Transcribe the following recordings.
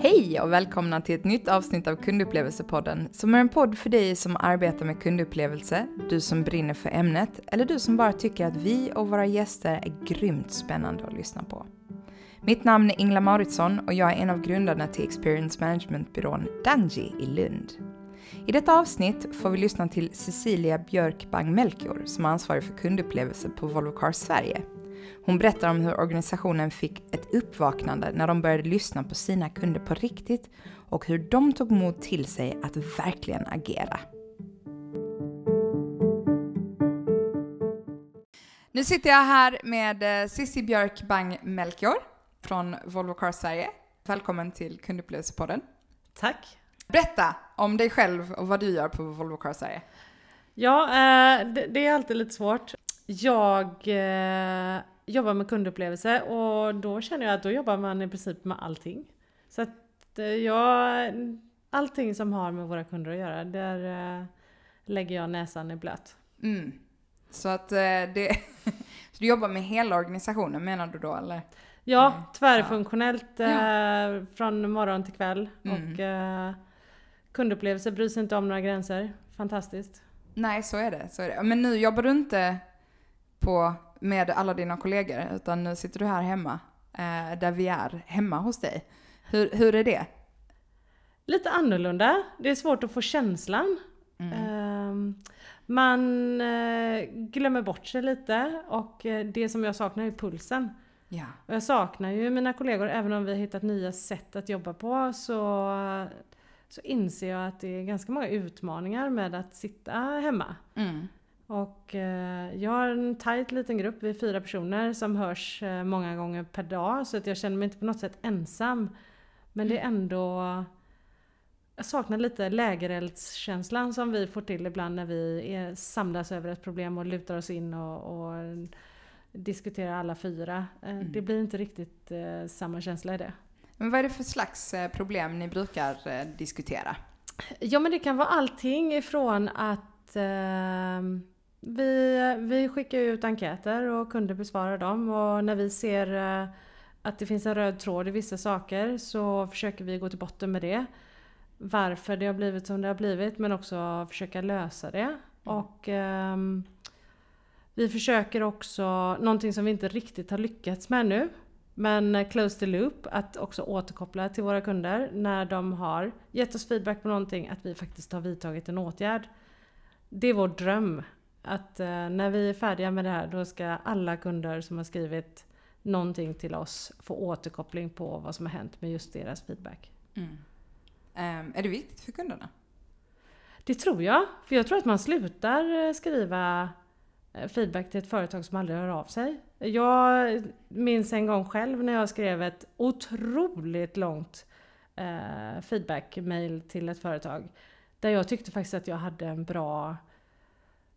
Hej och välkomna till ett nytt avsnitt av Kundupplevelsepodden som är en podd för dig som arbetar med kundupplevelse, du som brinner för ämnet eller du som bara tycker att vi och våra gäster är grymt spännande att lyssna på. Mitt namn är Ingla Mauritsson och jag är en av grundarna till Experience Management-byrån Danji i Lund. I detta avsnitt får vi lyssna till Cecilia Björk Bang-Melchior som är ansvarig för kundupplevelse på Volvo Cars Sverige. Hon berättar om hur organisationen fick ett uppvaknande när de började lyssna på sina kunder på riktigt och hur de tog mod till sig att verkligen agera. Nu sitter jag här med eh, Cissi Björk Bang-Melchior från Volvo Cars Sverige. Välkommen till Kundupplevelsepodden. Tack. Berätta om dig själv och vad du gör på Volvo Cars Sverige. Ja, eh, det är alltid lite svårt. Jag eh, jobbar med kundupplevelse och då känner jag att då jobbar man i princip med allting. Så att eh, jag, allting som har med våra kunder att göra, där eh, lägger jag näsan i blöt. Mm. Så att eh, det... så du jobbar med hela organisationen menar du då eller? Ja, Mm. tvärfunktionellt Ja. eh, från morgon till kväll. Mm. Och eh, kundupplevelse bryr sig inte om några gränser. Fantastiskt. Nej, så är det. Så är det. Men nu jobbar du inte på, med alla dina kollegor, utan nu sitter du här hemma, eh, där vi är, hemma hos dig. Hur, hur är det? Lite annorlunda. Det är svårt att få känslan. Mm. Ehm, man eh, glömmer bort sig lite och eh, det som jag saknar är pulsen. Ja. Och jag saknar ju mina kollegor, även om vi har hittat nya sätt att jobba på så, så inser jag att det är ganska många utmaningar med att sitta hemma. Mm. Och eh, jag har en tajt liten grupp, vi är fyra personer som hörs eh, många gånger per dag så att jag känner mig inte på något sätt ensam. Men det är ändå... Jag saknar lite lägereldskänslan som vi får till ibland när vi är, samlas över ett problem och lutar oss in och, och diskuterar alla fyra. Eh, Mm. Det blir inte riktigt samma känsla i det. Men vad är det för slags problem ni brukar diskutera? Ja men det kan vara allting ifrån att eh, vi, vi skickar ut enkäter och kunder besvarar dem och när vi ser eh, att det finns en röd tråd i vissa saker så försöker vi gå till botten med det. Varför det har blivit som det har blivit men också försöka lösa det. Och ehm, vi försöker också, någonting som vi inte riktigt har lyckats med nu, men close the loop, att också återkoppla till våra kunder när de har gett oss feedback på någonting, att vi faktiskt har vidtagit en åtgärd. Det är vår dröm. Att eh, när vi är färdiga med det här, då ska alla kunder som har skrivit någonting till oss få återkoppling på vad som har hänt med just deras feedback. Mm. Ehm, är det viktigt för kunderna? Det tror jag. För jag tror att man slutar eh, skriva eh, feedback till ett företag som aldrig hör av sig. Jag minns en gång själv när jag skrev ett otroligt långt eh, feedback-mail till ett företag. Där jag tyckte faktiskt att jag hade en bra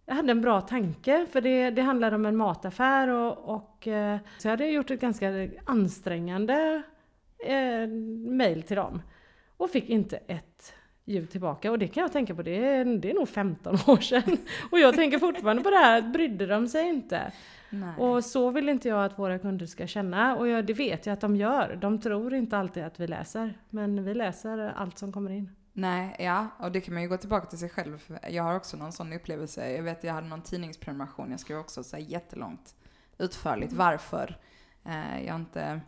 jag hade en bra tanke för det, det handlade om en mataffär och, och eh, så jag hade gjort ett ganska ansträngande eh, mail till dem. Och fick inte ett ljud tillbaka och det kan jag tänka på, det är, det är nog 15 år sedan. Och jag tänker fortfarande på det här, brydde de sig inte? Nej. Och så vill inte jag att våra kunder ska känna och jag, det vet jag att de gör. De tror inte alltid att vi läser, men vi läser allt som kommer in. Nej, ja, och det kan man ju gå tillbaka till sig själv. Jag har också någon sån upplevelse. Jag vet, jag hade någon tidningsprenumeration. Jag skrev också så här jättelångt, utförligt varför eh, jag inte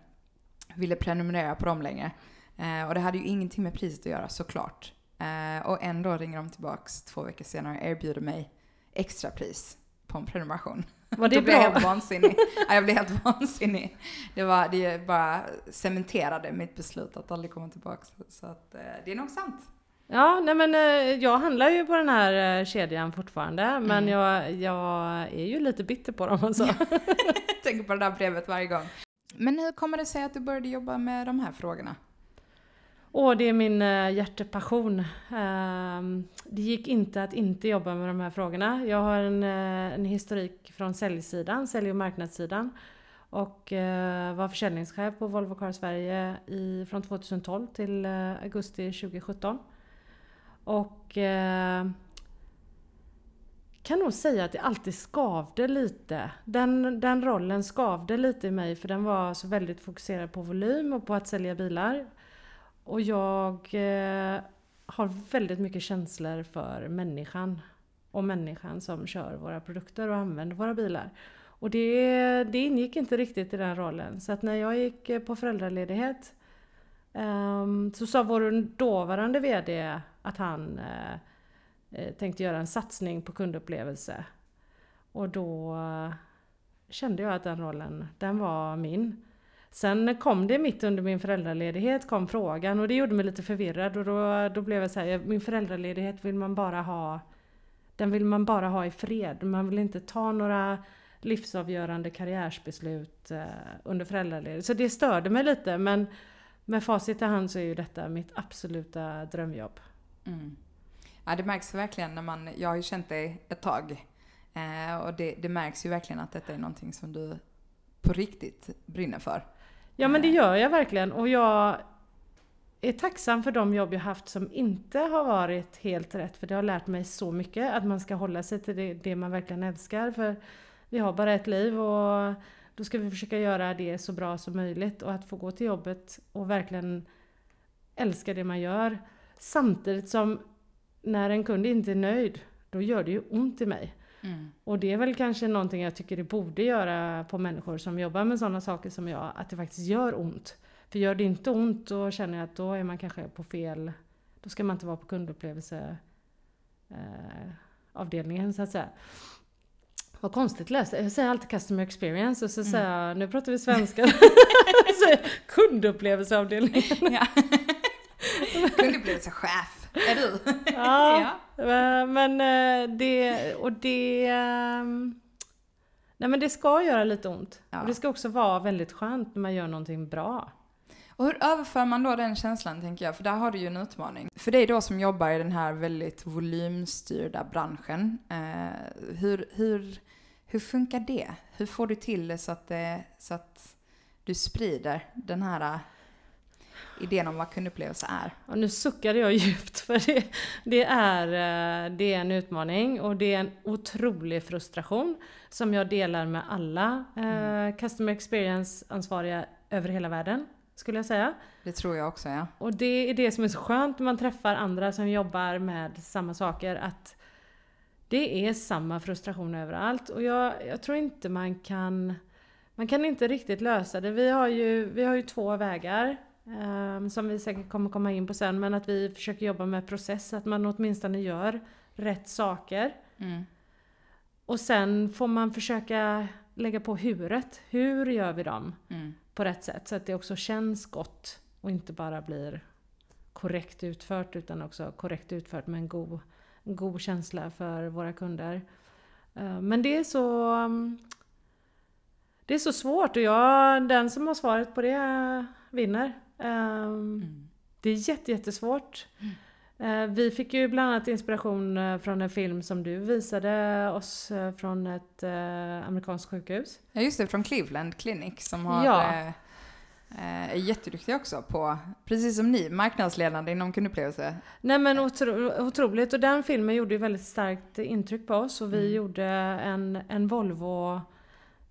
ville prenumerera på dem längre. Eh, och det hade ju ingenting med priset att göra, såklart. Eh, och ändå ringer de tillbaks två veckor senare och erbjuder mig extrapris på en prenumeration. Var det Då blev jag helt vansinnig. ja, jag blev helt vansinnig. Det, var, det bara cementerade mitt beslut att aldrig komma tillbaka. Så att, eh, det är nog sant. Ja, nej men eh, jag handlar ju på den här eh, kedjan fortfarande, men Mm. jag, jag är ju lite bitter på dem alltså. Tänker på det där brevet varje gång. Men hur kommer det sig att du började jobba med de här frågorna? Och det är min eh, hjärtepassion. Ehm, det gick inte att inte jobba med de här frågorna. Jag har en, en historik från säljsidan, sälj och marknadssidan. Och var försäljningschef på Volvo Cars Sverige i, från 2012 till augusti 2017. Och eh, kan nog säga att det alltid skavde lite. Den, den rollen skavde lite i mig för den var så väldigt fokuserad på volym och på att sälja bilar. och jag eh, har väldigt mycket känslor för människan och människan som kör våra produkter och använder våra bilar. Och det, det ingick inte riktigt i den rollen. Så att när jag gick eh, på föräldraledighet um, så sa vår dåvarande VD att han eh, eh, tänkte göra en satsning på kundupplevelse. Och då eh, kände jag att den rollen, den var min. Sen kom det mitt under min föräldraledighet kom frågan och det gjorde mig lite förvirrad och då, då blev jag så här, min föräldraledighet vill man bara ha den vill man bara ha i fred. Man vill inte ta några livsavgörande karriärsbeslut eh, under föräldraledighet. Så det störde mig lite men med facit i hand så är ju detta mitt absoluta drömjobb. Mm. Ja det märks verkligen när man, jag har ju känt dig ett tag eh, och det, det märks ju verkligen att detta är någonting som du på riktigt brinner för. Ja men det eh. gör jag verkligen och jag är tacksam för de jobb jag haft som inte har varit helt rätt för det har lärt mig så mycket att man ska hålla sig till det, det man verkligen älskar. För vi har bara ett liv och då ska vi försöka göra det så bra som möjligt och att få gå till jobbet och verkligen älska det man gör. Samtidigt som när en kund inte är nöjd, då gör det ju ont i mig. Mm. Och det är väl kanske någonting jag tycker det borde göra på människor som jobbar med sådana saker som jag, att det faktiskt gör ont. För gör det inte ont då känner jag att då är man kanske på fel, då ska man inte vara på kundupplevelse eh, så att säga. Vad konstigt läst. Jag säger alltid customer experience och så mm. säger jag, nu pratar vi svenska. kundupplevelseavdelningen. Ja. Kundupplevelsechef är du. ja, ja, men eh, det, och det... Ehm, nej men det ska göra lite ont. Ja. Och det ska också vara väldigt skönt när man gör någonting bra. Och hur överför man då den känslan, tänker jag? För där har du ju en utmaning. För dig då som jobbar i den här väldigt volymstyrda branschen, eh, hur, hur, hur funkar det? Hur får du till det så att, det, så att du sprider den här idén om vad kundupplevelse är. Och nu suckade jag djupt för det, det, är, eh, det är en utmaning och det är en otrolig frustration som jag delar med alla eh, mm. Customer Experience-ansvariga över hela världen. Skulle jag säga. Det tror jag också ja. Och det är det som är så skönt när man träffar andra som jobbar med samma saker. Att det är samma frustration överallt och jag, jag tror inte man kan man kan inte riktigt lösa det. Vi har ju, vi har ju två vägar um, som vi säkert kommer komma in på sen. Men att vi försöker jobba med process, att man åtminstone gör rätt saker. Mm. Och sen får man försöka lägga på huret. Hur gör vi dem mm. på rätt sätt? Så att det också känns gott och inte bara blir korrekt utfört utan också korrekt utfört med en god, en god känsla för våra kunder. Ehm, men det är så det är så svårt och jag, den som har svaret på det vinner. Um, mm. Det är jätte, jättesvårt. Mm. Uh, vi fick ju bland annat inspiration uh, från en film som du visade oss uh, från ett amerikanskt sjukhus. Ja just det, från Cleveland Clinic som har ja. är jätteduktiga också på, precis som ni, marknadsledande inom kundupplevelse. Nej men otro, otroligt och den filmen gjorde ju väldigt starkt intryck på oss och vi mm. gjorde en, en Volvo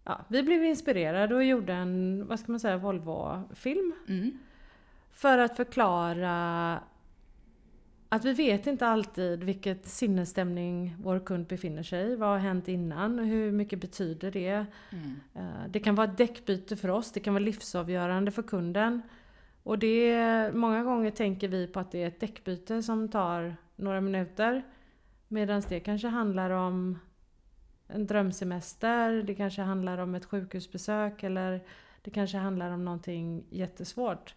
Ja, vi blev inspirerade och gjorde en, vad ska man säga, Volvo-film. Mm. För att förklara att vi vet inte alltid vilket sinnesstämning vår kund befinner sig i. Vad har hänt innan och hur mycket betyder det? Mm. Eh, det kan vara ett däckbyte för oss, det kan vara livsavgörande för kunden. Och det, många gånger tänker vi på att det är ett däckbyte som tar några minuter. Medan det kanske handlar om en drömsemester, det kanske handlar om ett sjukhusbesök eller det kanske handlar om någonting jättesvårt.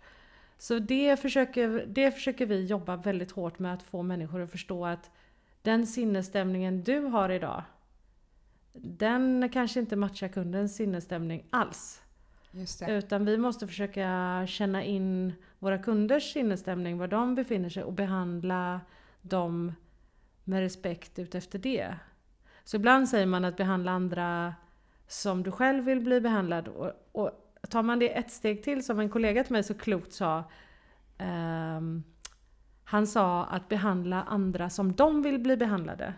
Så det försöker, det försöker vi jobba väldigt hårt med att få människor att förstå att den sinnesstämningen du har idag, den kanske inte matchar kundens sinnesstämning alls. Utan vi måste försöka känna in våra kunders sinnesstämning, var de befinner sig och behandla dem med respekt utefter det. Så ibland säger man att behandla andra som du själv vill bli behandlad. Och, och tar man det ett steg till, som en kollega till mig så klokt sa, um, han sa att behandla andra som de vill bli behandlade.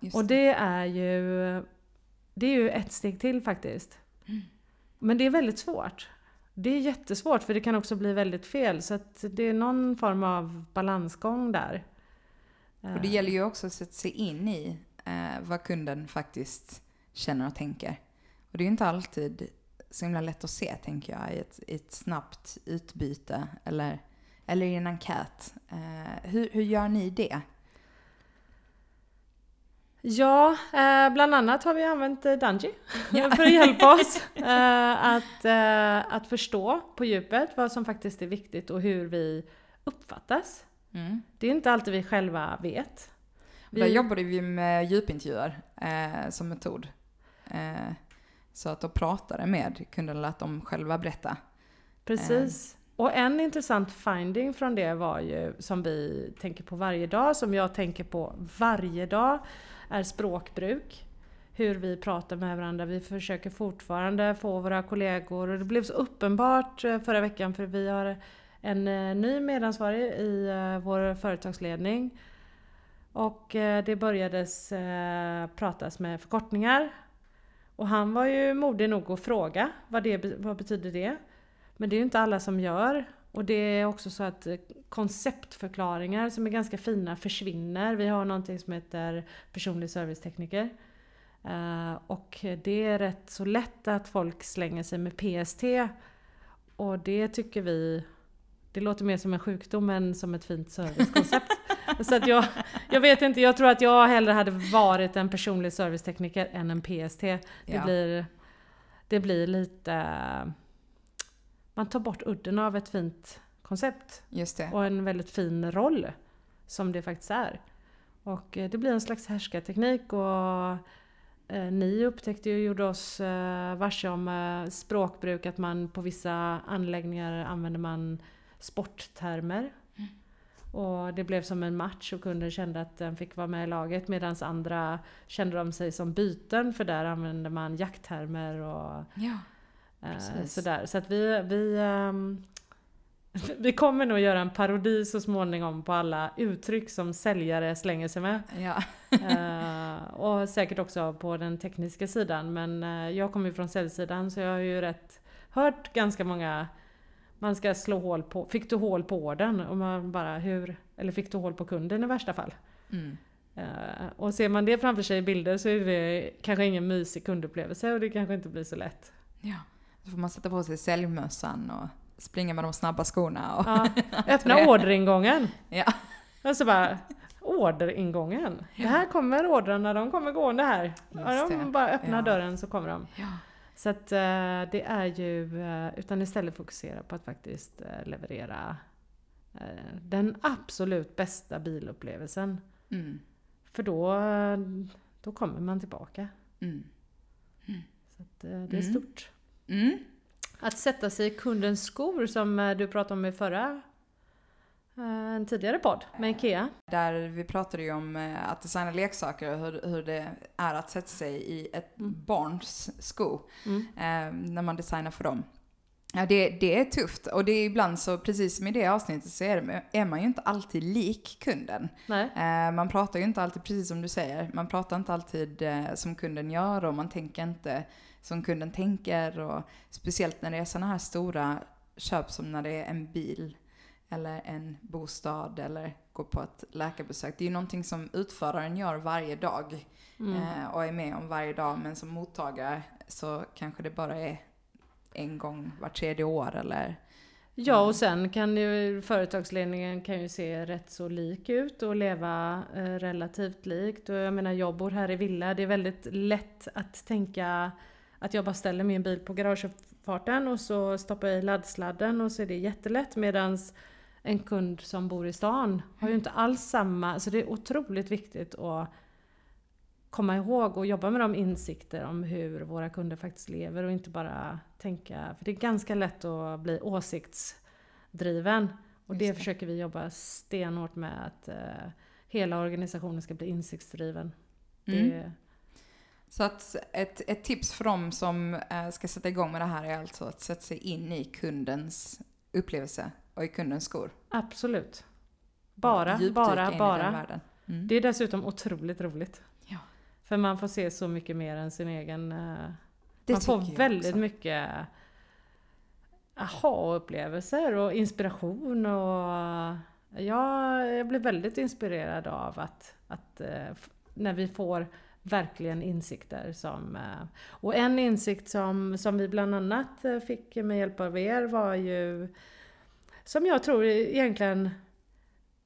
Just och det är ju det är ju ett steg till faktiskt. Mm. Men det är väldigt svårt. Det är jättesvårt för det kan också bli väldigt fel så det är någon form av balansgång där. Och det gäller ju också att sätta sig in i eh, vad kunden faktiskt känner och tänker. Och det är ju inte alltid så himla lätt att se, tänker jag, i ett, i ett snabbt utbyte eller, eller i en enkät. Eh, hur, hur gör ni det? Ja, eh, bland annat har vi använt eh, Dungy för att hjälpa oss eh, att, eh, att förstå på djupet vad som faktiskt är viktigt och hur vi uppfattas. Mm. Det är inte alltid vi själva vet. Vi... Där jobbade vi med djupintervjuer eh, som metod. Så att då pratade med kunde lät dem själva berätta. Precis. Och en intressant finding från det var ju som vi tänker på varje dag, som jag tänker på varje dag, är språkbruk. Hur vi pratar med varandra. Vi försöker fortfarande få våra kollegor, och det blev så uppenbart eh, förra veckan för vi har en eh, ny medansvarig i eh, vår företagsledning. Och det började pratas med förkortningar. Och han var ju modig nog att fråga vad, det, vad betyder det? Men det är ju inte alla som gör. Och det är också så att eh, konceptförklaringar som är ganska fina försvinner. Vi har någonting som heter personlig servicetekniker. Eh, och det är rätt så lätt att folk slänger sig med PST. Och det tycker vi, det låter mer som en sjukdom än som ett fint servicekoncept. så att jag, jag vet inte, jag tror att jag hellre hade varit en personlig servicetekniker än en PST. Det, ja. blir, det blir lite... Man tar bort udden av ett fint koncept. Och en väldigt fin roll. Som det faktiskt är. Och eh, det blir en slags härskarteknik och eh, ni upptäckte ju och gjorde oss eh, varse om språkbruk att man på vissa anläggningar använder man sporttermer. Och det blev som en match och kunden kände att den fick vara med i laget medan andra kände de sig som byten för där använder man jakttermer och ja, eh, sådär. Så att vi, vi um, vi kommer nog göra en parodi så småningom på alla uttryck som säljare slänger sig med. Ja. uh, och säkert också på den tekniska sidan. Men uh, jag kommer ju från säljsidan så jag har ju rätt hört ganska många man ska slå hål på, fick du hål på orden? Och man bara hur, eller fick du hål på kunden i värsta fall? Mm. Uh, och ser man det framför sig i bilder så är det kanske ingen mysig kundupplevelse och det kanske inte blir så lätt. Ja, då får man sätta på sig säljmössan och springa med de snabba skorna. Och ja. Öppna orderingången. Ja. Och så bara, orderingången. Ja. Det här kommer ordrarna, de kommer gående här. Ja, de bara öppnar ja. dörren så kommer de. Ja. Så att uh, det är ju, uh, utan istället fokusera på att faktiskt uh, leverera den absolut bästa bilupplevelsen. Mm. För då, då kommer man tillbaka. Mm. Mm. Så det är stort. Mm. Att sätta sig i kundens skor som eh, du pratade om i förra eh, en tidigare podd med IKEA. Där vi pratade ju om eh, att designa leksaker och hur, hur det är att sätta sig i ett mm. barns sko mm. eh, när man designar för dem. Ja, det, det är tufft och det är ibland så, precis som i det avsnittet, så är, är man ju inte alltid lik kunden. Eh, man pratar ju inte alltid, precis som du säger, man pratar inte alltid eh, som kunden gör och man tänker inte som kunden tänker och speciellt när det är sådana här stora köp som när det är en bil eller en bostad eller gå på ett läkarbesök. Det är ju någonting som utföraren gör varje dag mm. eh, och är med om varje dag men som mottagare så kanske det bara är en gång var tredje år eller Ja och sen kan ju företagsledningen kan ju se rätt så lik ut och leva eh, relativt likt. Och jag menar jag bor här i villa, det är väldigt lätt att tänka att jag bara ställer min bil på garageuppfarten och så stoppar jag i laddsladden och så är det jättelätt medans en kund som bor i stan har ju inte alls samma, så det är otroligt viktigt att komma ihåg och jobba med de insikter om hur våra kunder faktiskt lever och inte bara tänka, för det är ganska lätt att bli åsiktsdriven. Och det, det, försöker vi jobba stenhårt med att uh, hela organisationen ska bli insiktsdriven. Mm. Det, så att ett, ett tips för dem som äh, ska sätta igång med det här är alltså att sätta sig in i kundens upplevelse och i kundens skor. Absolut. Bara, bara, bara. Mm. Det är dessutom otroligt roligt. Ja. För man får se så mycket mer än sin egen... Äh, man får väldigt också. mycket... aha-upplevelser och inspiration och jag, jag blir väldigt inspirerad av att, att eh, när vi får verkligen insikter som... Eh, och en insikt som, som vi bland annat eh, fick med hjälp av er var ju som jag tror egentligen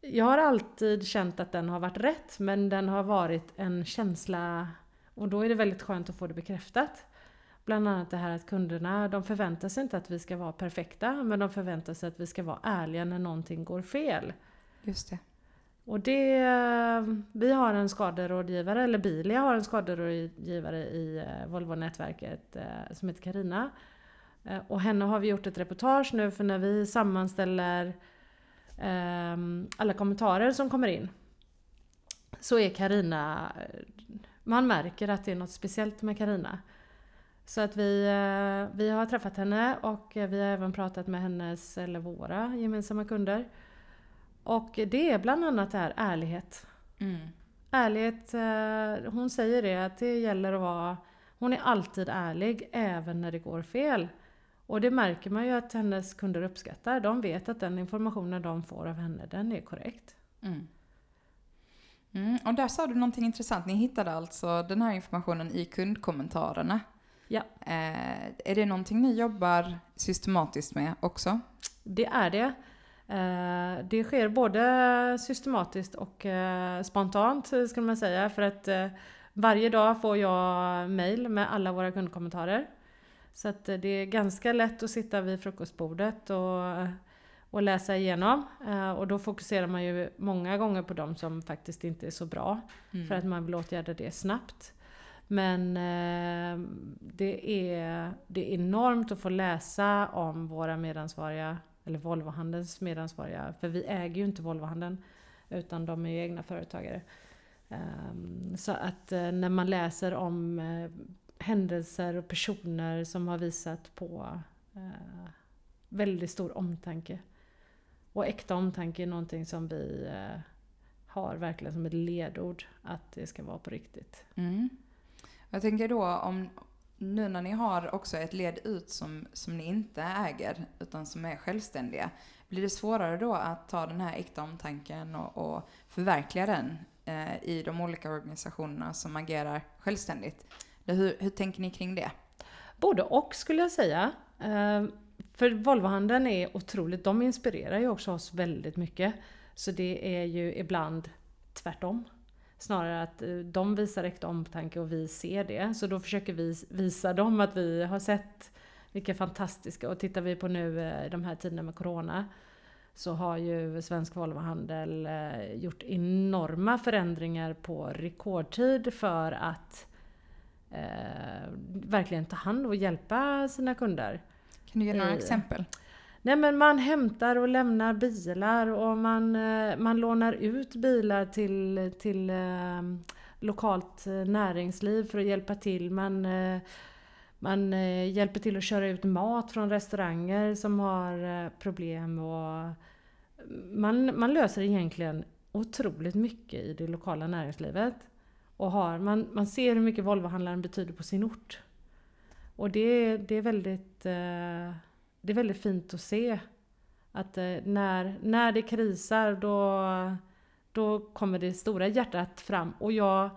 jag har alltid känt att den har varit rätt men den har varit en känsla och då är det väldigt skönt att få det bekräftat. Bland annat det här att kunderna, de förväntar sig inte att vi ska vara perfekta men de förväntar sig att vi ska vara ärliga när någonting går fel. Just det. Och det, vi har en skaderådgivare, eller Bilia har en skaderådgivare i eh, Volvo-nätverket eh, som heter Karina. Eh, och henne har vi gjort ett reportage nu för när vi sammanställer alla kommentarer som kommer in så är Karina man märker att det är något speciellt med Karina. Så att vi, vi har träffat henne och vi har även pratat med hennes, eller våra gemensamma kunder. Och det är bland annat det här ärlighet. Mm. Ärlighet, eh, hon säger det att det gäller att vara, hon är alltid ärlig även när det går fel. Och det märker man ju att hennes kunder uppskattar. De vet att den informationen de får av henne, den är korrekt. Mm. Mm, och där sa du någonting intressant. Ni hittade alltså den här informationen i kundkommentarerna. Ja. Eh, är det någonting ni jobbar systematiskt med också? Det är det. Eh, det sker både systematiskt och eh, spontant skulle man säga för att eh, varje dag får jag mail med alla våra kundkommentarer. Så att det är ganska lätt att sitta vid frukostbordet och, och läsa igenom. Och då fokuserar man ju många gånger på de som faktiskt inte är så bra. Mm. För att man vill åtgärda det snabbt. Men det, är, det är enormt att få läsa om våra medansvariga eller Volvohandelns medansvariga, för vi äger ju inte Volvohandeln utan de är ju egna företagare. Um, så att när man läser om händelser och personer som har visat på eh, väldigt stor omtanke. Och äkta omtanke är någonting som vi eh, har verkligen som ett ledord, att det ska vara på riktigt. Mm. Jag tänker då om, nu när ni har också ett led ut som, som ni inte äger, utan som är självständiga, blir det svårare då att ta den här äkta omtanken och, och förverkliga den eh, i de olika organisationerna som agerar självständigt? Hur, hur tänker ni kring det? Både och skulle jag säga. Ehm, för Volvohandeln är otroligt, de inspirerar ju också oss väldigt mycket. Så det är ju ibland tvärtom. Snarare att eh, de visar äkta omtanke och vi ser det. Så då försöker vi visa dem att vi har sett vilka fantastiska, och tittar vi på nu eh, de här tiderna med Corona så har ju Svensk Volvohandel eh, gjort enorma förändringar på rekordtid för att eh, verkligen ta hand och hjälpa sina kunder. Kan du ge några I, exempel? Nej men man hämtar och lämnar bilar och man, eh, man lånar ut bilar till, till eh, lokalt eh, näringsliv för att hjälpa till. Man, man hjälper till att köra ut mat från restauranger som har problem. Och man, man löser egentligen otroligt mycket i det lokala näringslivet. Och har, man, man ser hur mycket Volvohandlaren betyder på sin ort. Och det, det är väldigt det är väldigt fint att se att eh, när, när det krisar då, då kommer det stora hjärtat fram. Och jag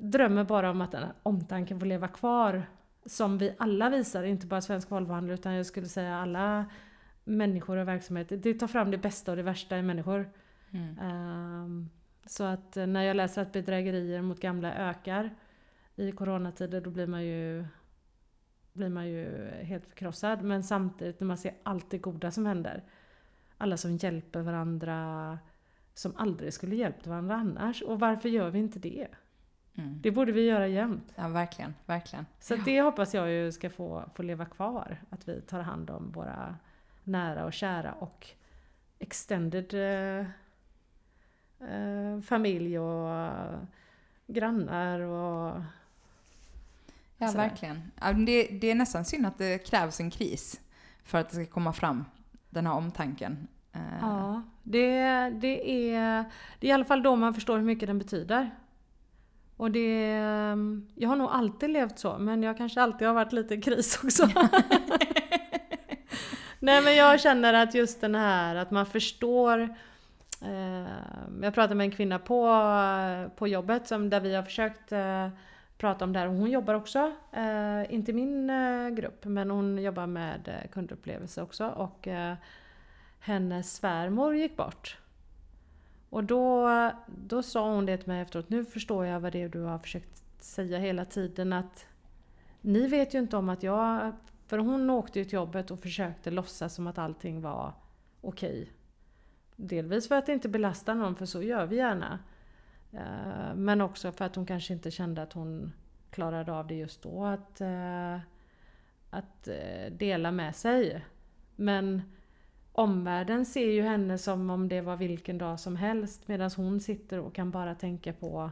drömmer bara om att den omtanken får leva kvar. Som vi alla visar, inte bara Svensk Volvohandel utan jag skulle säga alla människor och verksamheter. Det tar fram det bästa och det värsta i människor. Mm. Um, så att eh, när jag läser att bedrägerier mot gamla ökar i coronatider då blir man ju blir man ju helt förkrossad. Men samtidigt när man ser allt det goda som händer. Alla som hjälper varandra som aldrig skulle hjälpt varandra annars. Och varför gör vi inte det? Mm. Det borde vi göra jämt. Ja, verkligen. verkligen. Så ja. det hoppas jag ju ska få, få leva kvar. Att vi tar hand om våra nära och kära och extended eh, eh, familj och grannar och Ja, så. verkligen. Det, det är nästan synd att det krävs en kris för att det ska komma fram, den här omtanken. Eh. Ja, det, det, är, det är i alla fall då man förstår hur mycket den betyder. Och det, jag har nog alltid levt så, men jag kanske alltid har varit lite kris också. Nej men jag känner att just den här att man förstår eh, Eh, jag pratade med en kvinna på, på jobbet som, där vi har försökt eh, prata om det här. Hon jobbar också, eh, inte i min grupp, men hon jobbar med kundupplevelse också. Och hennes svärmor gick bort. Och då, då sa hon det till mig efteråt, nu förstår jag vad det är du har försökt säga hela tiden att ni vet ju inte om att jag... För hon åkte ju till jobbet och försökte låtsas som att allting var okej. Delvis för att inte belasta någon, för så gör vi gärna. Eh, men också för att hon kanske inte kände att hon klarade av det just då. Att, eh, att eh, dela med sig. Men omvärlden ser ju henne som om det var vilken dag som helst. Medan hon sitter och kan bara tänka på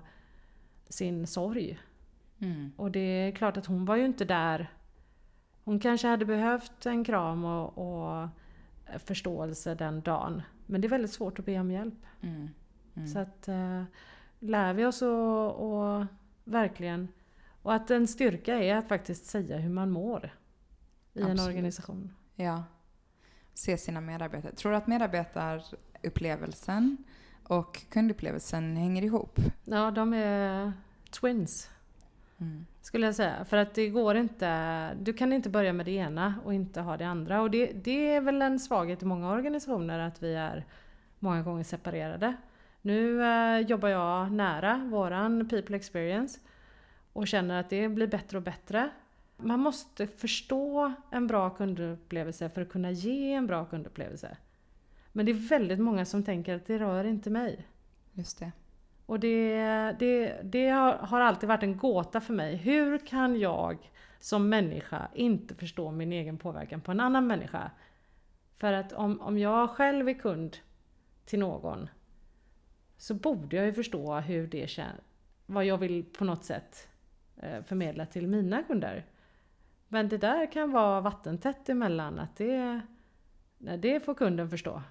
sin sorg. Mm. Och det är klart att hon var ju inte där. Hon kanske hade behövt en kram och, och förståelse den dagen. Men det är väldigt svårt att be om hjälp. Mm. Mm. Så att äh, lär vi oss att och verkligen... Och att en styrka är att faktiskt säga hur man mår i Absolut. en organisation. Ja. Se sina medarbetare. Tror du att medarbetarupplevelsen och kundupplevelsen hänger ihop? Ja, de är twins. Mm. Skulle jag säga. För att det går inte, du kan inte börja med det ena och inte ha det andra. Och det, det är väl en svaghet i många organisationer att vi är många gånger separerade. Nu eh, jobbar jag nära våran people experience och känner att det blir bättre och bättre. Man måste förstå en bra kundupplevelse för att kunna ge en bra kundupplevelse. Men det är väldigt många som tänker att det rör inte mig. Just det. Och det, det, det har alltid varit en gåta för mig. Hur kan jag som människa inte förstå min egen påverkan på en annan människa? För att om, om jag själv är kund till någon så borde jag ju förstå hur det känns, vad jag vill på något sätt eh, förmedla till mina kunder. Men det där kan vara vattentätt emellan, att det, nej, det får kunden förstå.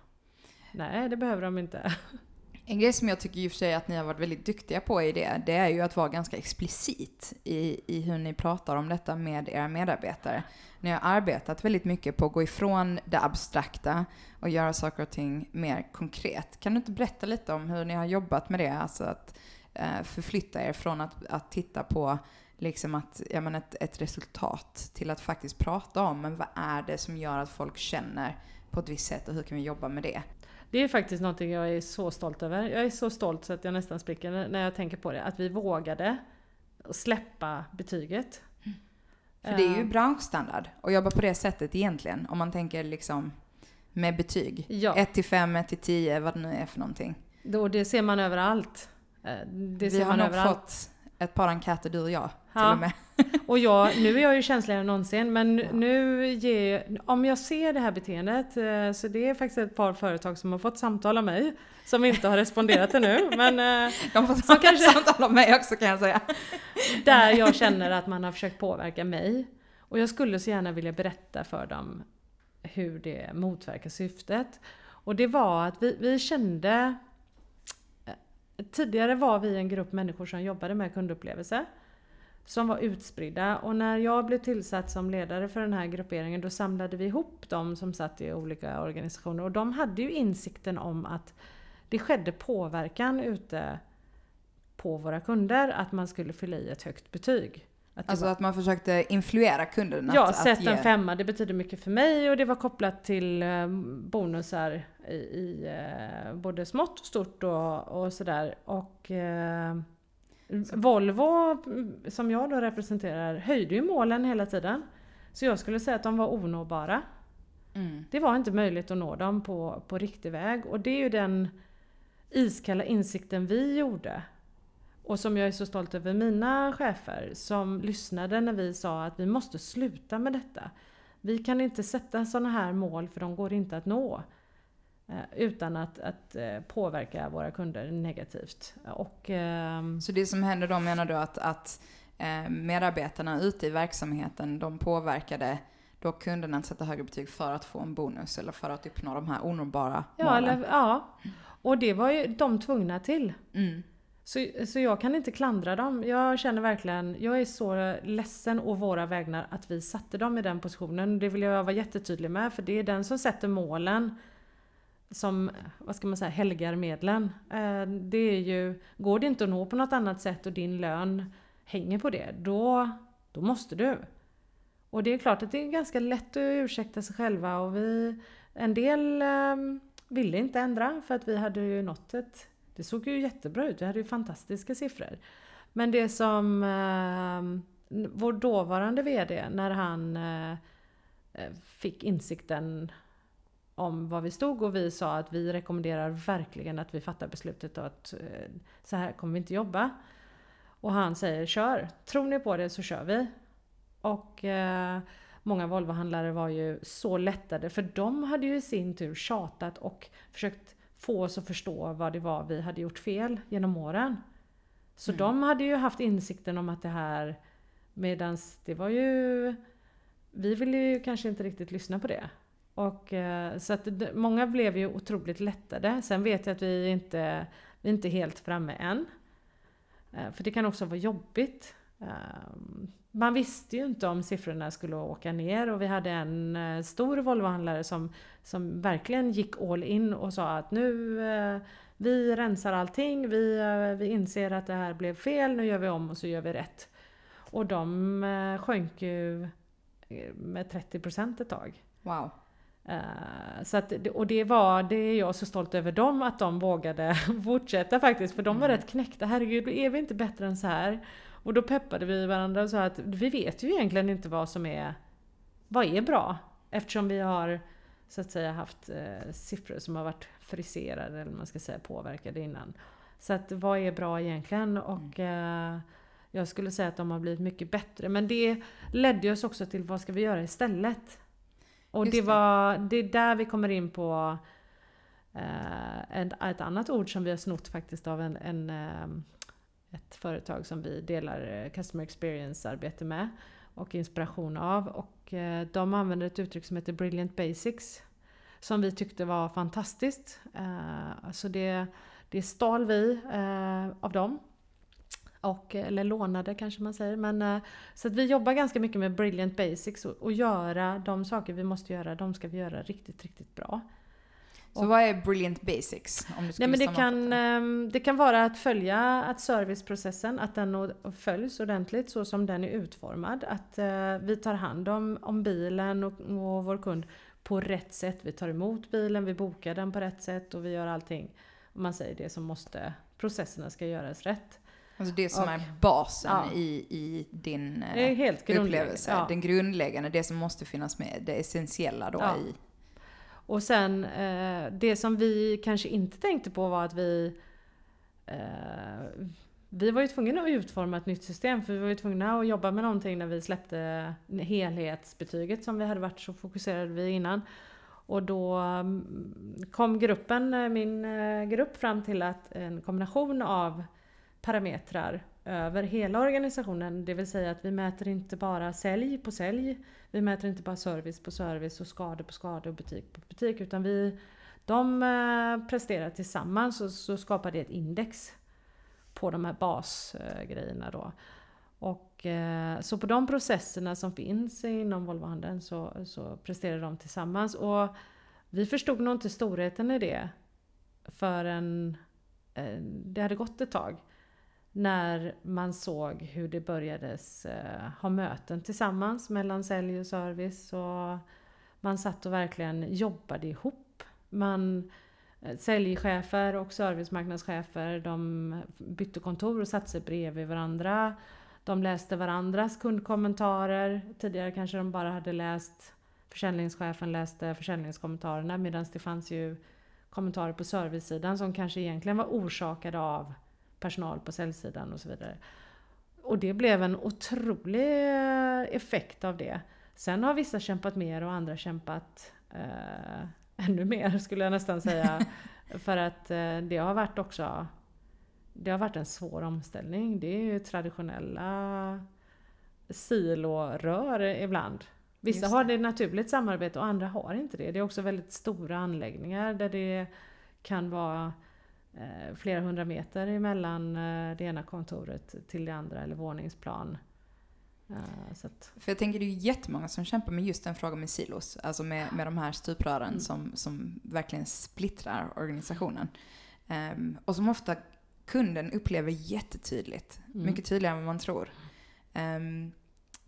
Nej, det behöver de inte. En grej som jag tycker i och för sig att ni har varit väldigt duktiga på i det, det är ju att vara ganska explicit i, i hur ni pratar om detta med era medarbetare. Ni har arbetat väldigt mycket på att gå ifrån det abstrakta och göra saker och ting mer konkret. Kan du inte berätta lite om hur ni har jobbat med det? Alltså att eh, förflytta er från att, att titta på liksom att, ja, men ett, ett resultat till att faktiskt prata om men vad är det som gör att folk känner på ett visst sätt och hur kan vi jobba med det? Det är faktiskt någonting jag är så stolt över. Jag är så stolt så att jag nästan spricker när jag tänker på det. Att vi vågade släppa betyget. Mm. För det är ju eh. branschstandard att jobba på det sättet egentligen. Om man tänker liksom med betyg. 1 till 5, 1 till 10, vad det nu är för någonting. Då, det ser man överallt. Eh, det vi har nog överallt. fått ett par enkäter du och jag till ja. och med. Och jag, nu är jag ju känsligare än någonsin men ja. nu ger, om jag ser det här beteendet eh, så det är faktiskt ett par företag som har fått samtal av mig som inte har responderat ännu. Men, eh, De får som kanske, samtal av mig också kan jag säga. Där jag känner att man har försökt påverka mig. Och jag skulle så gärna vilja berätta för dem hur det motverkar syftet. Och det var att vi, vi kände Tidigare var vi en grupp människor som jobbade med kundupplevelse. Som var utspridda och när jag blev tillsatt som ledare för den här grupperingen då samlade vi ihop dem som satt i olika organisationer och de hade ju insikten om att det skedde påverkan ute på våra kunder att man skulle fylla i ett högt betyg. Att alltså var... att man försökte influera kunden? Ja, sätt ge... en femma, det betyder mycket för mig och det var kopplat till eh, bonusar i, i eh, både smått och stort och, och sådär. Och eh, Volvo, som jag då representerar, höjde ju målen hela tiden. Så jag skulle säga att de var onåbara. Mm. Det var inte möjligt att nå dem på, på riktig väg och det är ju den iskalla insikten vi gjorde och som jag är så stolt över mina chefer som lyssnade när vi sa att vi måste sluta med detta. Vi kan inte sätta sådana här mål för de går inte att nå. Eh, utan att, att eh, påverka våra kunder negativt. Och, ehm, så det som händer då menar du att, att eh, medarbetarna ute i verksamheten de påverkade då kunderna att sätta högre betyg för att få en bonus eller för att uppnå de här onåbara ja, målen? Eller, ja, och det var ju de tvungna till. Mm. Så, så jag kan inte klandra dem. Jag känner verkligen, jag är så ledsen å våra vägnar att vi satte dem i den positionen. Det vill jag vara jättetydlig med för det är den som sätter målen som, vad ska man säga, helgar medlen. Eh, det är ju, går det inte att nå på något annat sätt och din lön hänger på det, då, då måste du. Och det är klart att det är ganska lätt att ursäkta sig själva och vi, en del ehm, ville inte ändra för att vi hade ju nått ett, det såg ju jättebra ut, vi hade ju fantastiska siffror. Men det som ehm, vår dåvarande VD, när han eh, fick insikten om var vi stod och vi sa att vi rekommenderar verkligen att vi fattar beslutet att uh, så här kommer vi inte jobba. Och han säger kör, tror ni på det så kör vi. Och eh, många Volvohandlare var ju så lättade för de hade ju i sin tur tjatat och försökt få oss att förstå vad det var vi hade gjort fel genom åren. Så mm. de hade ju haft insikten om att det här medans det var ju vi ville ju kanske inte riktigt lyssna på det. Och, eh, så att många blev ju otroligt lättade. Sen vet jag att vi inte vi är inte helt framme än. Eh, för det kan också vara jobbigt. Eh, man visste ju inte om siffrorna skulle åka ner och vi hade en stor Volvohandlare som, som verkligen gick all in och sa att nu vi rensar allting, vi, vi inser att det här blev fel, nu gör vi om och så gör vi rätt. Och de sjönk ju med 30% ett tag. Wow. Så att, och det var, det är jag så stolt över dem att de vågade fortsätta faktiskt, för de var mm. rätt knäckta. Herregud, är vi inte bättre än så här? Och då peppade vi varandra och sa att vi vet ju egentligen inte vad som är, vad är bra? Eftersom vi har så att säga haft eh, siffror som har varit friserade eller man ska säga påverkade innan. Så att vad är bra egentligen? Och eh, jag skulle säga att de har blivit mycket bättre. Men det ledde oss också till vad ska vi göra istället? Och det, var, det är där vi kommer in på eh, ett, ett annat ord som vi har snott faktiskt av en, en eh, ett företag som vi delar eh, Customer Experience-arbete med och inspiration av. Och eh, de använder ett uttryck som heter Brilliant Basics som vi tyckte var fantastiskt. Eh, alltså det, det stal vi av dem. Och, eller lånade kanske man säger. Men, så att vi jobbar ganska mycket med Brilliant Basics och, och göra de saker vi måste göra, de ska vi göra riktigt, riktigt bra. Så och, vad är Brilliant Basics? Om du nej, men det, kan, ehm, det kan vara att följa att serviceprocessen, att den följs ordentligt så som den är utformad. Att uh, vi tar hand om, om bilen och, och vår kund på rätt sätt. Vi tar emot bilen, vi bokar den på rätt sätt och vi gör allting. Om man säger det som måste, processerna ska göras rätt. Alltså det som och, är basen ja. i, i din uh, upplevelse. Ja. Den grundläggande, det som måste finnas med, det essentiella då ja. i och sen eh, det som vi kanske inte tänkte på var att vi eh, vi var ju tvungna att utforma ett nytt system för vi var ju tvungna att jobba med någonting när vi släppte helhetsbetyget som vi hade varit så fokuserade vid innan. Och då mm, kom gruppen, eh, min eh, grupp fram till att en kombination av parametrar över hela organisationen. Det vill säga att vi mäter inte bara sälj på sälj. Vi mäter inte bara service på service och skador på skador och butik på butik. Utan vi, de eh, presterar tillsammans och så skapar det ett index på de här basgrejerna då. Och, eh, så på de processerna som finns inom Volvohandeln så, så presterar de tillsammans. Och vi förstod nog inte storheten i det förrän eh, det hade gått ett tag när man såg hur det börjades eh, ha möten tillsammans mellan sälj och service. Och man satt och verkligen jobbade ihop. Man, eh, säljchefer och servicemarknadschefer de bytte kontor och satte sig bredvid varandra. De läste varandras kundkommentarer. Tidigare kanske de bara hade läst Försäljningschefen läste försäljningskommentarerna medan det fanns ju kommentarer på servicesidan som kanske egentligen var orsakade av personal på säljsidan och så vidare. Och det blev en otrolig effekt av det. Sen har vissa kämpat mer och andra kämpat eh, ännu mer skulle jag nästan säga. för att eh, det har varit också det har varit en svår omställning. Det är ju traditionella silorör ibland. Vissa har det naturligt samarbete och andra har inte det. Det är också väldigt stora anläggningar där det kan vara flera hundra meter emellan eh, det ena kontoret till det andra eller våningsplan. Eh, så att, För jag tänker det är ju jättemånga som kämpar med just den frågan med silos. Alltså med, med de här stuprören Mm. som, som verkligen splittrar organisationen. Ehm, och som ofta kunden upplever jättetydligt. Mm. Mycket tydligare än vad man tror. Ehm,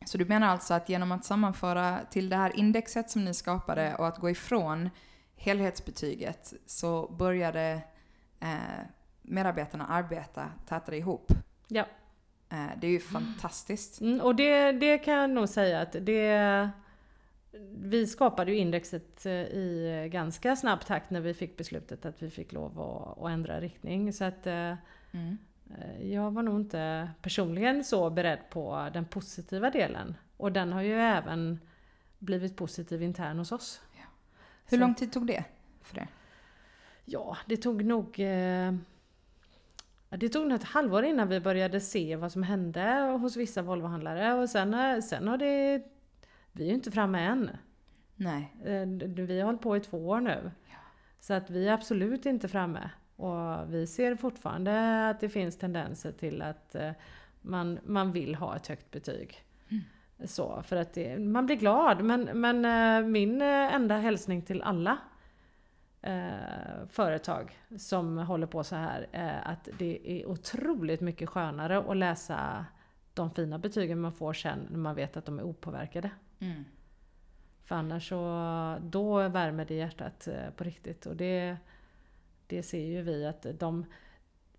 så du menar alltså att genom att sammanföra till det här indexet som ni skapade och att gå ifrån helhetsbetyget så började eh, medarbetarna arbeta tätare ihop. ja. Eh, det är ju fantastiskt. Mm, och det, det kan jag nog säga att det... Vi skapade ju indexet eh, i ganska snabb takt när vi fick beslutet att vi fick lov att, att ändra riktning. Så att Mm. jag var nog inte personligen så beredd på den positiva delen. Och den har ju även blivit positiv intern hos oss. Hur Så- lång tid tog det för det? Ja, det tog nog... Eh, det tog nog ett halvår innan vi började se vad som hände hos vissa Volvohandlare. Och sen, eh, sen har det... Vi är ju inte framme än. Nej. Eh, Vi har hållit på i två år nu. Så att vi är absolut inte framme. Och vi ser fortfarande att det finns tendenser till att man, man vill ha ett högt betyg. Så, för att det, man blir glad. Men, men min enda hälsning till alla eh, företag som håller på så här är att det är otroligt mycket skönare att läsa de fina betygen man får sen när man vet att de är opåverkade. Mm. För annars så, då värmer det hjärtat eh, på riktigt. Och det, det ser ju vi att de,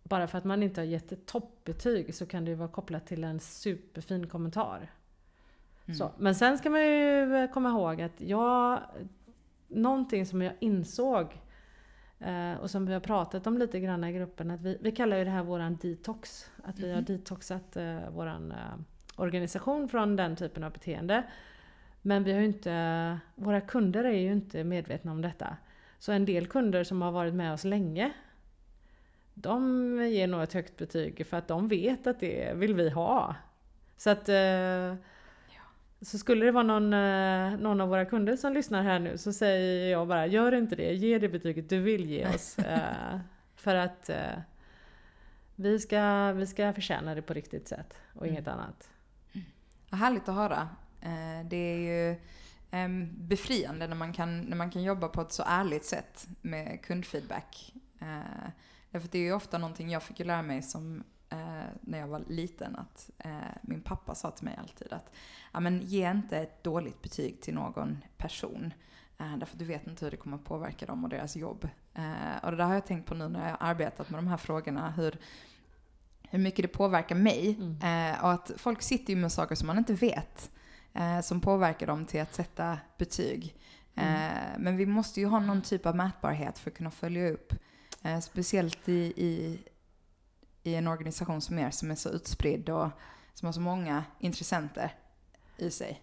bara för att man inte har gett ett toppbetyg så kan det ju vara kopplat till en superfin kommentar. Mm. Så, men sen ska man ju eh, komma ihåg att jag, någonting som jag insåg eh, och som vi har pratat om lite grann i gruppen, att vi, vi kallar ju det här våran detox. Att vi har Mhm. detoxat eh, våran eh, organisation från den typen av beteende. Men vi har ju inte, våra kunder är ju inte medvetna om detta. Så en del kunder som har varit med oss länge, de ger nog ett högt betyg för att de vet att det vill vi ha. Så att så skulle det vara någon, eh, någon av våra kunder som lyssnar här nu så säger jag bara gör inte det, ge det betyget du vill ge oss. Eh, för att eh, vi, ska, vi ska förtjäna det på riktigt sätt och Mm. inget annat. Vad härligt att höra. Det är ju ehm, befriande när man, kan, när man kan jobba på ett så ärligt sätt med kundfeedback. Därför det är ju ofta någonting jag fick lära mig som eh, när jag var liten att eh, min pappa sa till mig alltid att ja, men ge inte ett dåligt betyg till någon person. Eh, därför att du vet inte hur det kommer att påverka dem och deras jobb. Eh, och det där har jag tänkt på nu när jag har arbetat med de här frågorna. Hur, hur mycket det påverkar mig. Mm. Eh, och att folk sitter ju med saker som man inte vet. Eh, som påverkar dem till att sätta betyg. Eh, Men vi måste ju ha någon typ av mätbarhet för att kunna följa upp. Speciellt i, i, i en organisation som er som är så utspridd och som har så många intressenter i sig.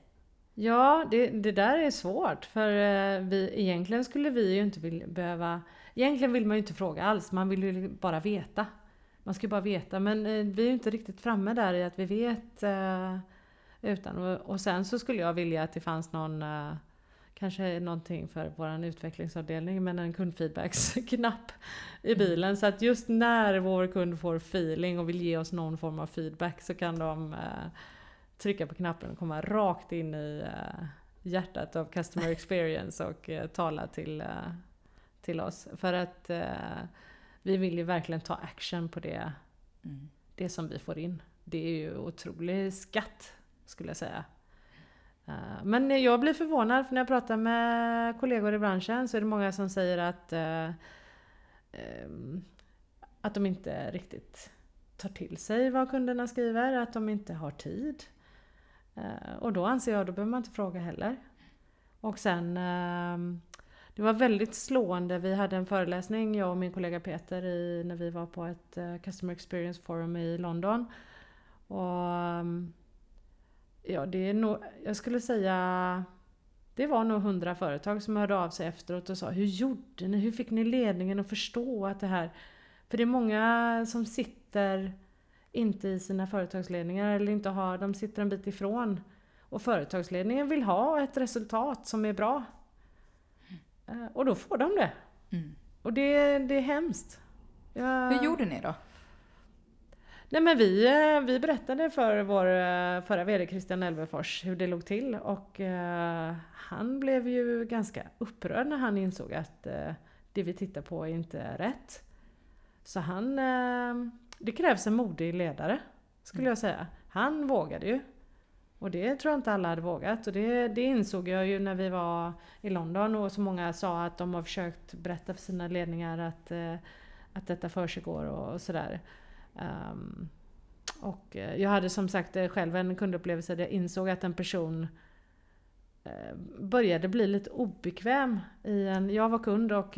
Ja, det, det där är svårt för eh, vi, egentligen skulle vi ju inte vill, behöva... Egentligen vill man ju inte fråga alls, man vill ju bara veta. Man ska ju bara veta, men eh, vi är ju inte riktigt framme där i att vi vet. Eh, utan, och, sen så skulle jag vilja att det fanns någon, kanske någonting för vår utvecklingsavdelning, men en kundfeedbacksknapp i bilen. Så att just när vår kund får feeling och vill ge oss någon form av feedback så kan de eh, trycka på knappen och komma rakt in i eh, hjärtat av customer experience och eh, tala till, till oss. För att vi vill ju verkligen ta action på det, Mm. det som vi får in. Det är ju otrolig skatt skulle jag säga. Eh, men jag blir förvånad för när jag pratar med kollegor i branschen så är det många som säger att eh, ehm, att de inte riktigt tar till sig vad kunderna skriver, att de inte har tid. Eh, och då anser jag, då behöver man inte fråga heller. Och sen, ehm, det var väldigt slående, vi hade en föreläsning, jag och min kollega Peter, i, när vi var på ett eh, Customer Experience Forum i London. Och ehm, ja, det är nog, jag skulle säga, det var nog hundra företag som hörde av sig efteråt och sa Hur gjorde ni? Hur fick ni ledningen att förstå att det här... För det är många som sitter inte i sina företagsledningar eller inte har, de sitter en bit ifrån. Och företagsledningen vill ha ett resultat som är bra. Eh, Och då får de det. Mm. Och det, det är hemskt. Jag... Hur gjorde ni då? Nej men vi, eh, vi berättade för vår eh, förra VD Christian Elvefors hur det låg till och uh, han blev ju ganska upprörd när han insåg att uh, det vi tittar på är inte rätt. Så han, uh, det krävs en modig ledare skulle jag säga. Han vågade ju. Och det tror jag inte alla hade vågat. Och det, det insåg jag ju när vi var i London och så många sa att de har försökt berätta för sina ledningar att, att detta försiggår och, och sådär. Um, och eh, jag hade som sagt eh, själv en kundupplevelse där jag insåg att en person eh, började bli lite obekväm i en... Jag var kund och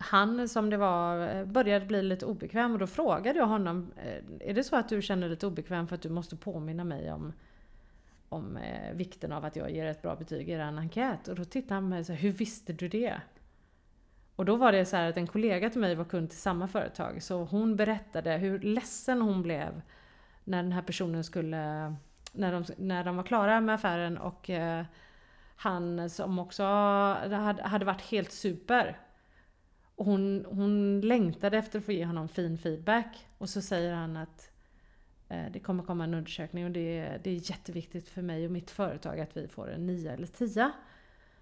han som det var började bli lite obekväm och då frågade jag honom Är det så att du känner dig lite obekväm för att du måste påminna mig om, om vikten av att jag ger ett bra betyg i er enkät? Och då tittade han på mig och sa Hur visste du det? Och då var det så att en kollega till mig var kund till samma företag så hon berättade hur ledsen hon blev när den här personen skulle, när de, när de var klara med affären och eh, han som också hade, hade varit helt super. Och hon, hon längtade efter att få ge honom fin feedback och så säger han att eh, det kommer komma en undersökning och det, det är jätteviktigt för mig och mitt företag att vi får en 9 eller 10.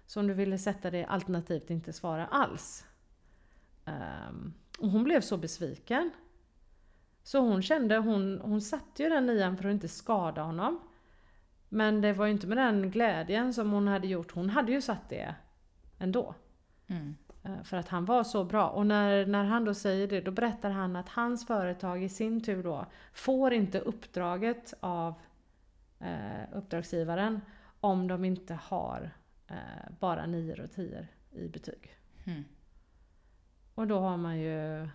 Så om du ville sätta det alternativt inte svara alls. Um, och hon blev så besviken. Så hon kände, hon, hon satte ju den nian för att inte skada honom. Men det var ju inte med den glädjen som hon hade gjort. Hon hade ju satt det ändå. Mm. Uh, för att han var så bra. Och när, när han då säger det, då berättar han att hans företag i sin tur då får inte uppdraget av uh, uppdragsgivaren om de inte har uh, bara nior och tior i betyg. Mm. Och då har man ju...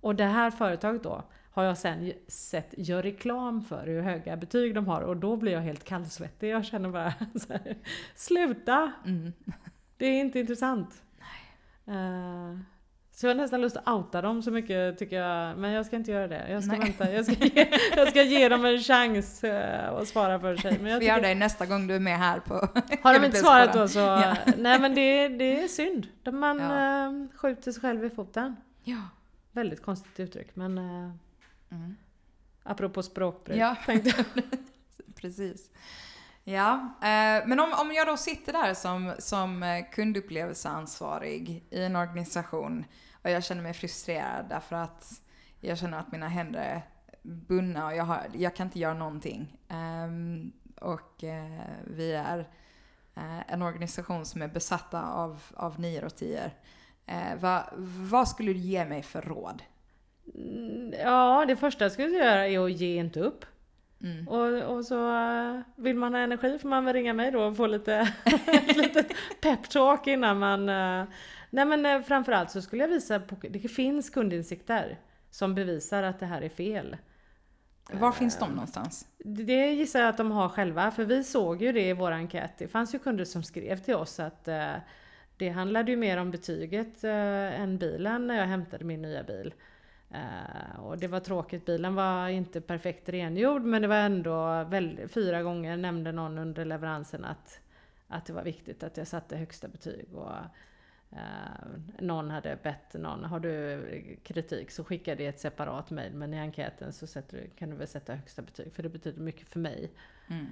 Och det här företaget då har jag sen sett gör reklam för hur höga betyg de har och då blir jag helt kallsvettig. Jag känner bara så här, sluta! Mm. Det är inte intressant. Uh, så jag har nästan lust att outa dem så mycket tycker jag, men jag ska inte göra det. Jag ska Nej. vänta, jag ska, ge, jag ska ge dem en chans uh, att svara för sig. Men jag Vi gör det nästa gång du är med här på Har de inte svarat då så, ja. nej men det, det är synd. Man ja. uh, skjuter sig själv i foten. Ja. Väldigt konstigt uttryck men uh, mm. apropå språkbruk. Ja, precis. Ja, eh, men om, om jag då sitter där som, som kundupplevelseansvarig i en organisation och jag känner mig frustrerad därför att jag känner att mina händer är bundna och jag, har, jag kan inte göra någonting. Um, och uh, vi är uh, en organisation som är besatta av, av nior och tior. Uh, va, vad skulle du ge mig för råd? Mm, ja, det första jag skulle göra är att ge inte upp. Mm. Och, och, så vill man ha energi får man väl ringa mig då och få lite, lite peptalk innan man Nej men eh, framförallt så skulle jag visa på, det finns kundinsikter som bevisar att det här är fel. Var finns de någonstans? Det gissar jag att de har själva, för vi såg ju det i vår enkät. Det fanns ju kunder som skrev till oss att eh, det handlade ju mer om betyget eh, än bilen när jag hämtade min nya bil. Och det var tråkigt, bilen var inte perfekt rengjord men det var ändå väl, fyra gånger nämnde någon under leveransen att, att det var viktigt att jag satte högsta betyg. Och, Uh, någon hade bett någon, har du kritik så skicka det i ett separat mail men i enkäten så du, kan du väl sätta högsta betyg för det betyder mycket för mig. Mm.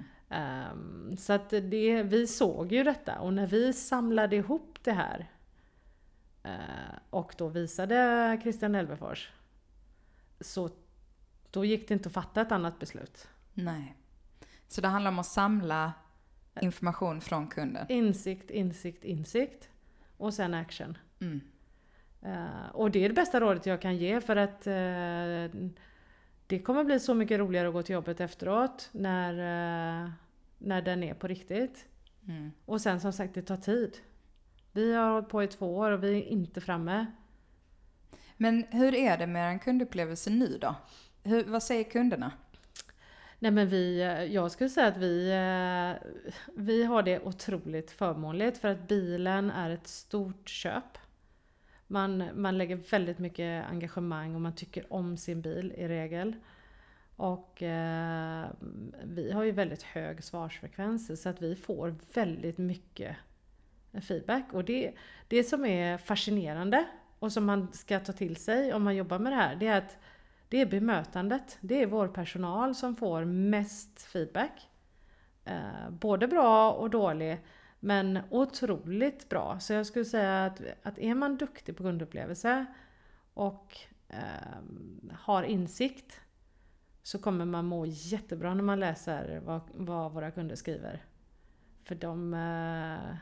Um, så att det, vi såg ju detta och när vi samlade ihop det här uh, och då visade Christian Elvefors så då gick det inte att fatta ett annat beslut. Nej. Så det handlar om att samla information från kunden? Insikt, insikt, insikt och sen action. Mm. Uh, och det är det bästa rådet jag kan ge för att uh, det kommer bli så mycket roligare att gå till jobbet efteråt när, uh, när den är på riktigt. Mm. Och sen som sagt, det tar tid. Vi har hållit på i två år och vi är inte framme. Men hur är det med en kundupplevelse nu då? Hur, vad säger kunderna? Nej men vi, eh, jag skulle säga att vi, eh, vi har det otroligt förmånligt för att bilen är ett stort köp. Man, man lägger väldigt mycket engagemang och man tycker om sin bil i regel. Och eh, vi har ju väldigt hög svarsfrekvens så att vi får väldigt mycket feedback. Och det, det som är fascinerande och som man ska ta till sig om man jobbar med det här, det är att det är bemötandet. Det är vår personal som får mest feedback. Eh, både bra och dålig, men otroligt bra. Så jag skulle säga att, att är man duktig på kundupplevelse och eh, har insikt så kommer man må jättebra när man läser vad, vad våra kunder skriver. För de, eh,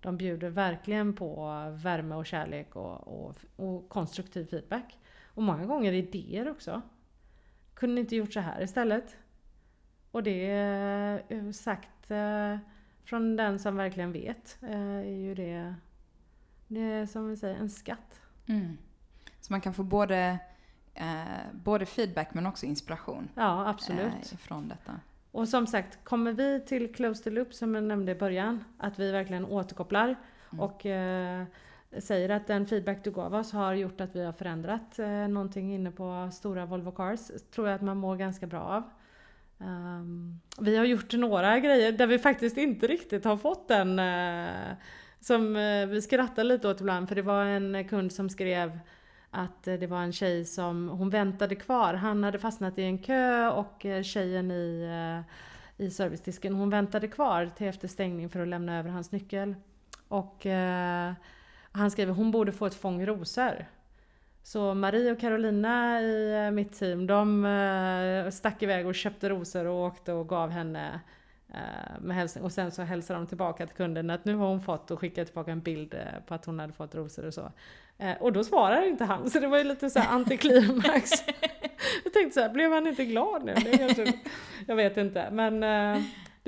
de bjuder verkligen på värme och kärlek och, och, och, konstruktiv feedback. Och många gånger idéer också. Kunde ni inte gjort så här istället? Och det är sagt eh, från den som verkligen vet eh, är ju det, det är som vi säger en skatt. Mm. Så man kan få både, eh, både feedback men också inspiration. Ja, absolut. Eh, från detta. Och som sagt, kommer vi till Close the Loop som jag nämnde i början, att vi verkligen återkopplar mm. och eh, säger att den feedback du gav oss har gjort att vi har förändrat eh, någonting inne på stora Volvo Cars, tror jag att man mår ganska bra av. Um, vi har gjort några grejer där vi faktiskt inte riktigt har fått den eh, som eh, vi skrattar lite åt ibland för det var en kund som skrev att eh, det var en tjej som hon väntade kvar. Han hade fastnat i en kö och eh, tjejen i, eh, i servicedisken hon väntade kvar till efter stängning för att lämna över hans nyckel. Och han skriver hon borde få ett fång rosor. Så Marie och Carolina i eh, mitt team, de eh, stack iväg och köpte rosor och åkte och gav henne eh, med hälsning. Och sen så hälsade de tillbaka till kunden att nu har hon fått och skickade tillbaka en bild på att hon hade fått rosor och så. Och då svarar inte han, så det var ju lite så antiklimax. jag tänkte så här, blev han inte glad nu? Jag vet inte, men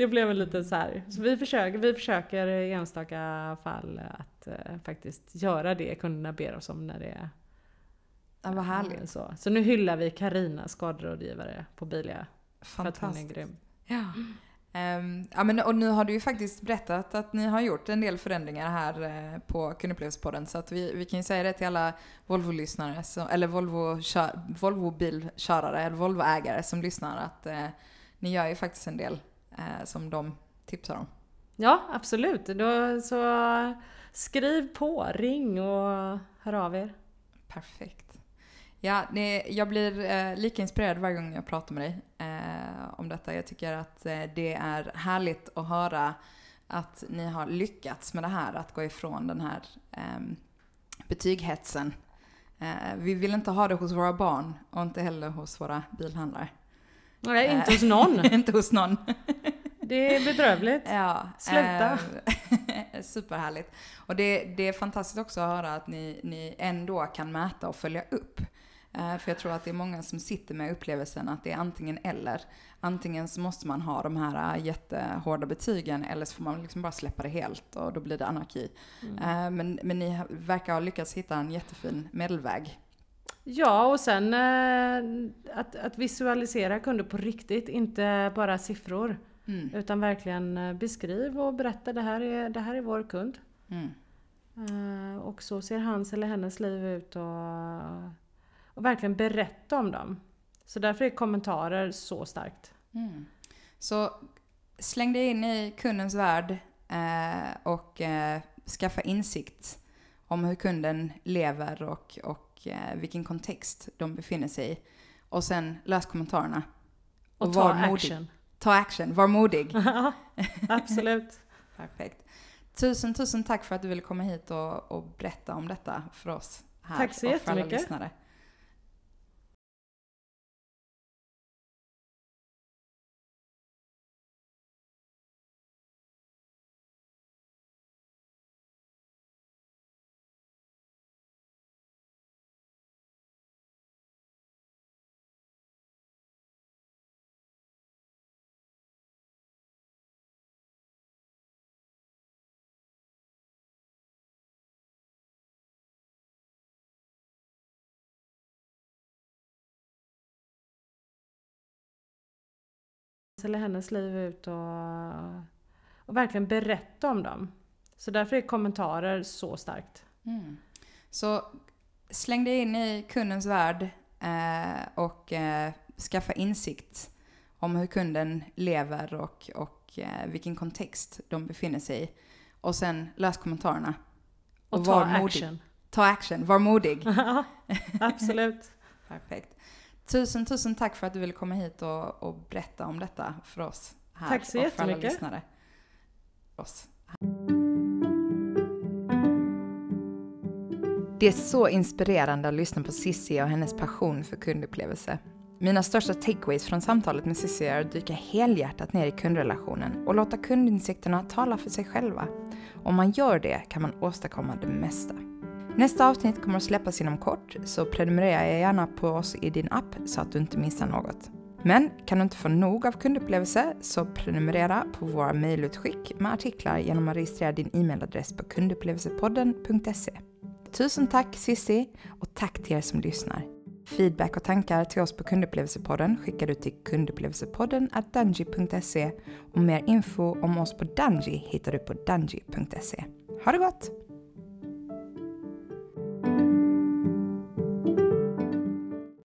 det blev lite så här. Så vi försöker, vi försöker i enstaka fall att faktiskt göra det kunderna ber oss om när det är Ja, vad härligt. Så. så nu hyllar vi Karina skaderådgivare på Bilia. För att hon är grym. Ja. Um, ja, men, och nu har du ju faktiskt berättat att ni har gjort en del förändringar här eh, på Kundupplevelspodden. Så att vi, vi kan ju säga det till alla Volvo-lyssnare, eller Volvo-bilkörare, Volvo eller Volvo-ägare som lyssnar att eh, ni gör ju faktiskt en del eh, som de tipsar om. Ja, absolut. Då, så skriv på, ring och hör av er. Perfekt. Ja, det, jag blir eh, lika inspirerad varje gång jag pratar med dig eh, om detta. Jag tycker att eh, det är härligt att höra att ni har lyckats med det här, att gå ifrån den här ehm, betyghetsen. Eh, vi vill inte ha det hos våra barn och inte heller hos våra bilhandlare. Nej, inte hos någon. inte hos någon. det är bedrövligt. Ja, Sluta. Eh, superhärligt. Och det, det är fantastiskt också att höra att ni, ni ändå kan mäta och följa upp. Eh, för jag tror att det är många som sitter med upplevelsen att det är antingen eller. Antingen så måste man ha de här eh, jättehårda betygen eller så får man liksom bara släppa det helt och då blir det anarki. Mm. Eh, men, men ni verkar ha lyckats hitta en jättefin medelväg. Ja, och sen att, att visualisera kunder på riktigt, inte bara siffror. Mm. Utan verkligen beskriv och berätta det här är, det här är vår kund. Mm. Och så ser hans eller hennes liv ut och och verkligen berätta om dem. Så därför är kommentarer så starkt. Mm. Så släng dig in i kundens värld eh, och eh, skaffa insikt om hur kunden lever och, och eh, vilken kontext de befinner sig i. Och sen läs kommentarerna. Och, och ta action. Modig. Ta action, var modig. Absolut. Perfekt. Tusen, tusen tack för att du ville komma hit och, och berätta om detta för oss här Tack så och för alla lyssnare. Eller hennes liv ut och, och verkligen berätta om dem. Så därför är kommentarer så starkt. Mm. Så släng dig in i kundens värld eh, och eh, skaffa insikt om hur kunden lever och, och eh, vilken kontext de befinner sig i. Och sen läs kommentarerna. Och, och ta action. Ta action, var modig. Absolut. Perfekt. Tusen, tusen tack för att du ville komma hit och, och berätta om detta för oss här. Tack så och för alla lyssnare. Oss. Det är så inspirerande att lyssna på Sissi och hennes passion för kundupplevelse. Mina största takeaways från samtalet med Cissi är att dyka helhjärtat ner i kundrelationen och låta kundinsikterna tala för sig själva. Om man gör det kan man åstadkomma det mesta. Nästa avsnitt kommer att släppas inom kort, så prenumerera gärna på oss i din app så att du inte missar något. Men kan du inte få nog av kundupplevelse så prenumerera på våra mejlutskick med artiklar genom att registrera din e-mailadress på kundupplevelsepodden.se. Tusen tack Sissi och tack till er som lyssnar. Feedback och tankar till oss på Kundupplevelsepodden skickar du till kundupplevelsepodden och mer info om oss på Dungy hittar du på dungy.se. Ha det gott!